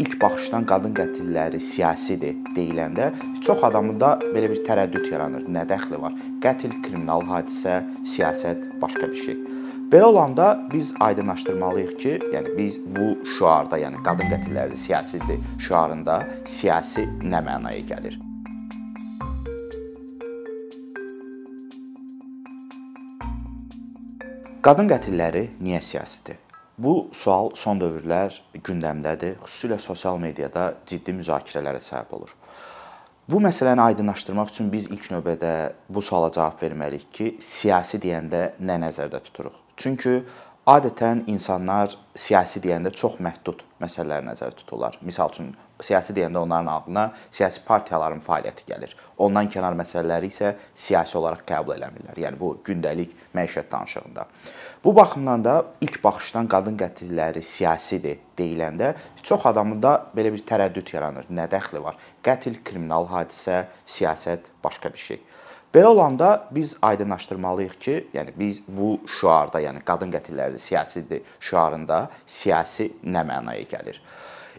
ilk baxışdan qadın qətilləri siyasidir deyiləndə çox adamında belə bir tərəddüd yaranır. Nə dəxli var? Qətl kriminal hadisə, siyasət başqa bir şey. Belə olanda biz aydınlaşdırmalıyıq ki, yəni biz bu şüarda, yəni qadın qətilləri siyasidir şüarında siyasi nə mənaya gəlir? Qadın qətilləri niyə siyasidir? Bu sual son dövrlər gündəmdədir. Xüsusilə sosial mediada ciddi müzakirələrə səbəb olur. Bu məsələni aydınlaşdırmaq üçün biz ilk növbədə bu suala cavab verməliyik ki, siyasi deyəndə nə nəzərdə tuturuq? Çünki adətən insanlar siyasi deyəndə çox məhdud məsələləri nəzərdə tuturlar. Məsəl üçün siyasi deyəndə onların ağlına siyasi partiyaların fəaliyyəti gəlir. Ondan kənar məsələləri isə siyasi olaraq qəbul eləmirlər. Yəni bu gündəlik məişət danışığında. Bu baxımdan da ilk baxışdan qadın qətilləri siyasidir deyiləndə çox adamında belə bir tərəddüd yaranır. Nə dəxli var? Qətl kriminal hadisə, siyasət başqa bir şey. Belə olanda biz aydınlaşdırmalıyıq ki, yəni biz bu şüarda, yəni qadın qətilləri siyasidir şüarında siyasi nə mənaya gəlir?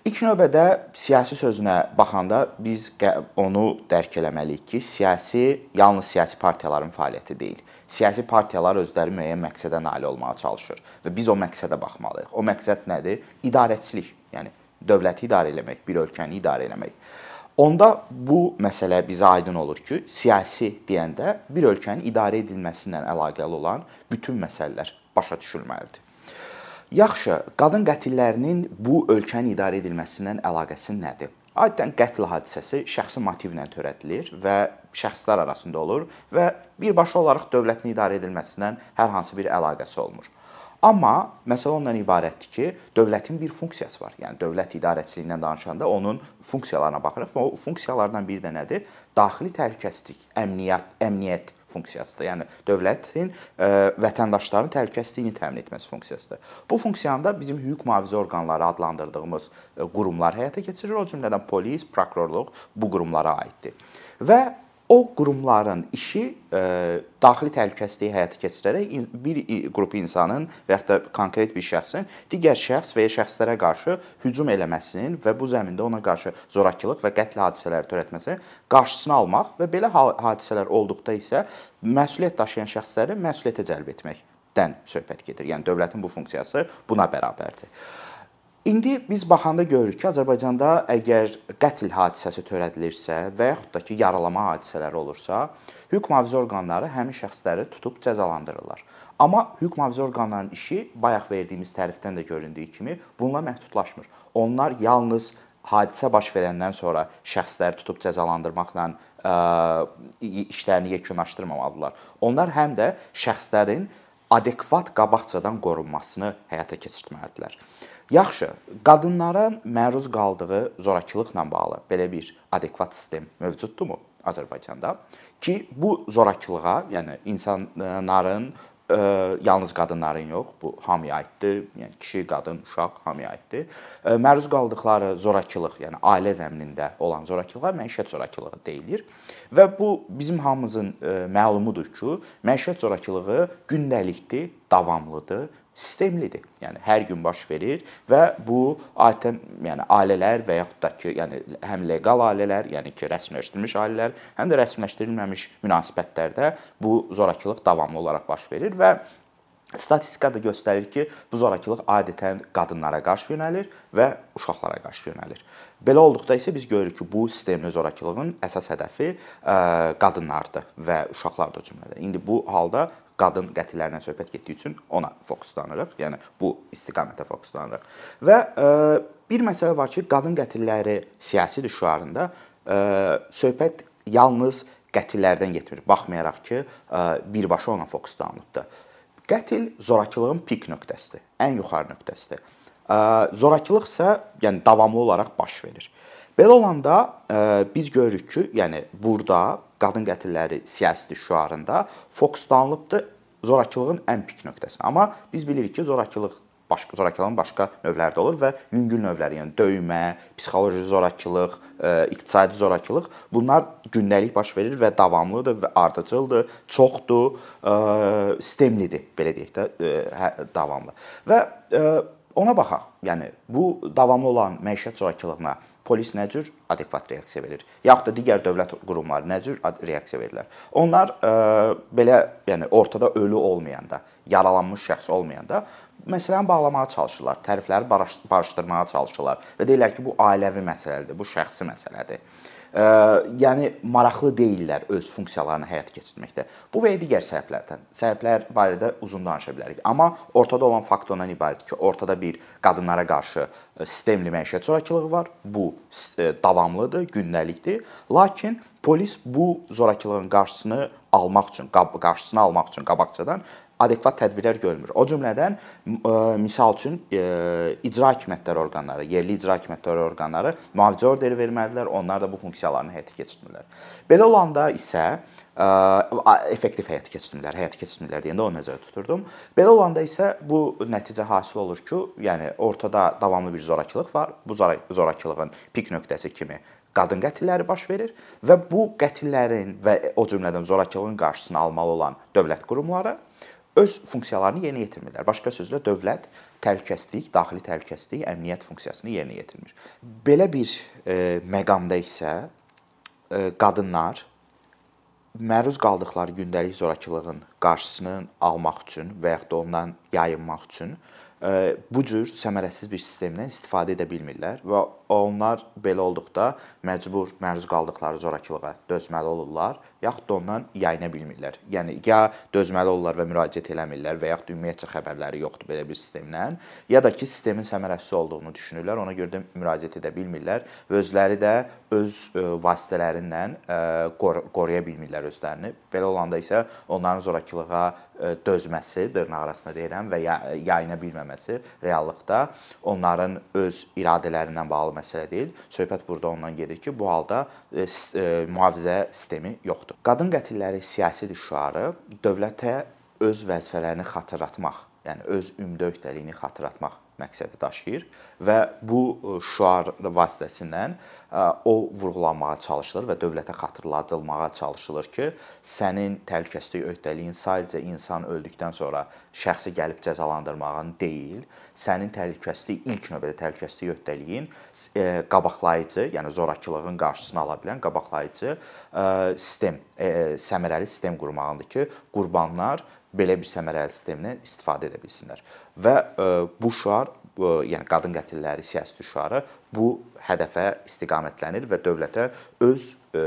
İlk növbədə siyasi sözünə baxanda biz onu dərk eləməliyik ki, siyasi yalnız siyasi partiyaların fəaliyyəti deyil. Siyasi partiyalar özləri müəyyən məqsədə nail olmağa çalışır və biz o məqsədə baxmalıyıq. O məqsəd nədir? İdarəçilik, yəni dövləti idarə etmək, bir ölkəni idarə etmək. Onda bu məsələ bizə aydın olur ki, siyasi deyəndə bir ölkənin idarə edilməsi ilə əlaqəli olan bütün məsələlər başa düşülməlidir. Yaxşı, qadın qətillərinin bu ölkənin idarə edilməsindən əlaqəsi nədir? Adətən qətl hadisəsi şəxsi motivlə törədilir və şəxslər arasında olur və birbaşa olaraq dövlətin idarə edilməsindən hər hansı bir əlaqəsi olmur. Amma məsələ ondan ibarətdir ki, dövlətin bir funksiyası var. Yəni dövlət idarəçiliyindən danışanda onun funksiyalarına baxırıq və o funksiyalardan biri də nədir? Daxili təhlükəsizlik, əmniyyət, əmniyyət funksiyasıdır. Yəni dövlətin ə, e, vətəndaşların təhlükəsizliyini təmin etməsi funksiyasıdır. Bu funksiyanı da bizim hüquq mühafizə orqanları adlandırdığımız e, qurumlar həyata keçirir. O cümlədən polis, prokurorluq bu qurumlara aiddir. Və o qurumların işi ə, e, daxili təhlükəsizliyi həyata keçirərək bir qrup insanın və ya da konkret bir şəxsin digər şəxs və ya şəxslərə qarşı hücum eləməsinin və bu zəmində ona qarşı zorakılıq və qətl hadisələri törətməsinin qarşısını almaq və belə hadisələr olduqda isə məsuliyyət daşıyan şəxsləri məsuliyyətə cəlb etməkdən söhbət gedir. Yəni dövlətin bu funksiyası buna bərabərdir. İndi biz baxanda görürük ki, Azərbaycanda əgər qətl hadisəsi törədilirsə və yaxud da ki, yaralama hadisələri olursa, hüquq mühafizə orqanları həmin şəxsləri tutub cəzalandırırlar. Amma hüquq mühafizə orqanlarının işi bayaq verdiyimiz tərifdən də göründüyü kimi bununla məhdudlaşmır. Onlar yalnız hadisə baş verəndən sonra şəxsləri tutub cəzalandırmaqla ə, işlərini yekunlaşdırmamalıdırlar. Onlar həm də şəxslərin adekvat qabaqcadan qorunmasını həyata keçirtməlidirlər. Yaxşı, qadınların məruz qaldığı zorakılıqla bağlı belə bir adekvat sistem mövcuddurmu Azərbaycanda ki, bu zorakılığa, yəni insanların ə, yalnız qadınların yox, bu hamıya aiddir. Yəni kişi, qadın, uşaq hamıya aiddir. Ə, məruz qaldıqları zorakılıq, yəni ailə zəminində olan zorakılığa məişət zorakılığı deyilir. Və bu bizim hamımızın ə, məlumudur ki, məişət zorakılığı gündəlikdir, davamlıdır sistemlidir. Yəni hər gün baş verir və bu adətən yəni ailələr və yaxud da ki, yəni həm leqal ailələr, yəni ki, rəsmiləşdirilmiş ailələr, həm də rəsmiləşdirilməmiş münasibətlərdə bu zorakılıq davamlı olaraq baş verir və Statistika da göstərir ki, bu zorakılıq adətən qadınlara qarşı yönəlir və uşaqlara qarşı yönəlir. Belə olduqda isə biz görürük ki, bu sistemli zorakılığın əsas hədəfi qadınlardır və uşaqlardır cümlədən. İndi bu halda qadın qətillərindən söhbət getdiyi üçün ona fokuslanırıq. Yəni bu istiqamətə fokuslanırıq. Və ə, e, bir məsələ var ki, qadın qətilləri siyasidir şüarında ə, e, söhbət yalnız qətillərdən getmir. Baxmayaraq ki, ə, e, birbaşa ona fokuslanılıbdır. Qətl zorakılığın pik nöqtəsidir, ən yuxarı nöqtəsidir. Ə, zorakılıq isə yəni davamlı olaraq baş verir. Belə olanda ə, biz görürük ki, yəni burada qadın qətilləri siyasi şüarında fokuslanılıbdı zorakılığın ən pik nöqtəsinə. Amma biz bilirik ki, zorakılıq başqa zorakılığın başqa növləri də olur və yüngül növləri, yəni döymə, psixoloji zorakılıq, e, iqtisadi zorakılıq bunlar gündəlik baş verir və davamlıdır və ardıcıldır, çoxdur, e, sistemlidir, belə deyək də, e, hə, davamlı. Və Ona baxaq. Yəni bu davamlı olan məişət zorakılığına polis nə cür adekvat reaksiya verir? Yaxud da digər dövlət qurumları nə cür reaksiya verirlər? Onlar ə, belə, yəni ortada ölü olmayanda, yaralanmış şəxs olmayanda məsələni bağlamağa çalışırlar, tərəfləri barışdırmağa çalışırlar və deyirlər ki, bu ailəvi məsələdir, bu şəxsi məsələdir yəni maraqlı deyillər öz funksiyalarını həyata keçirməkdə. Bu və ya digər səbəblərdən. Səbəblər barədə uzun danışa bilərik. Amma ortada olan fakt ondan ibarətdir ki, ortada bir qadınlara qarşı sistemli məişət zorakılığı var. Bu davamlıdır, gündəlikdir. Lakin polis bu zorakılığın qarşısını almaq üçün, qarşısını almaq üçün qabaqcadan adekvat tədbirlər görmür. O cümlədən e, misal üçün e, icra hakimiyyətləri orqanları, yerli icra hakimiyyətləri orqanları müalicə orderi verməlidirlər, onlar da bu funksiyalarını həyata keçirmirlər. Belə olanda isə e, effektiv həyata keçirmirlər, həyata keçirmirlər deyəndə onu nəzərdə tuturdum. Belə olanda isə bu nəticə hasil olur ki, yəni ortada davamlı bir zorakılıq var. Bu zorakılığın pik nöqtəsi kimi qadın qətilləri baş verir və bu qətillərin və o cümlədən zorakılığın qarşısını almalı olan dövlət qurumları öz funksiyalarını yerinə yetirmirlər. Başqa sözlə dövlət təhlükəsizlik, daxili təhlükəsizlik, əmniyyət funksiyasını yerinə yetirmir. Belə bir e, məqamda isə e, qadınlar məruz qaldıqları gündəlik zorakılığın qarşısını almaq üçün və yaxud da ondan yayınmaq üçün bu cür səmərəsiz bir sistemdən istifadə edə bilmirlər və onlar belə olduqda məcbur məruz qaldıqları zorakılığa dözməli olurlar, yaxud da ondan yayına bilmirlər. Yəni ya dözməli olurlar və müraciət eləmirlər və yaxud ümumiyyətcə xəbərləri yoxdur belə bir sistemdən, ya da ki, sistemin səmərəsiz olduğunu düşünürlər, ona görə də müraciət edə bilmirlər və özləri də öz vasitələrinlə qoruya bilmirlər özlərini. Belə olanda isə onların zorakılığa dözməsi, dırnaq arasında deyirəm və yayına bilməməsi reallıqda onların öz iradələrindən bağlı məsələ deyil. Söhbət burada ondan gedir ki, bu halda mühafizə sistemi yoxdur. Qadın qətilləri siyasi şüarı dövlətə öz vəzifələrini xatırlatmaq, yəni öz ümumi öhdəliyini xatırlatmaq məqsədi daşıyır və bu e, şüar vasitəsilə e, o vurğulanmağa çalışılır və dövlətə xatırladılmağa çalışılır ki, sənin təhlükəsizlik öhdəliyin sadəcə insan öldükdən sonra şəxsi gəlib cəzalandırmağın deyil, sənin təhlükəsizlik ilk növbədə təhlükəsizlik öhdəliyin e, qabaqlayıcı, yəni zorakılığın qarşısını ala bilən qabaqlayıcı sistem, səmərəli sistem qurmağındır ki, qurbanlar belə bir səmərəli sistemdən istifadə edə bilsinlər. Və e, bu şüar yəni qadın qətilləri siyasi şüarı bu hədəfə istiqamətlənir və dövlətə öz e,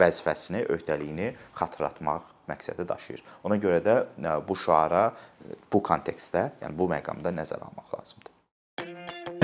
vəzifəsini, öhdəliyini xatırlatmaq məqsədi daşıyır. Ona görə də e, bu şüara bu kontekstdə, yəni bu məqamda nəzərə almaq lazımdır.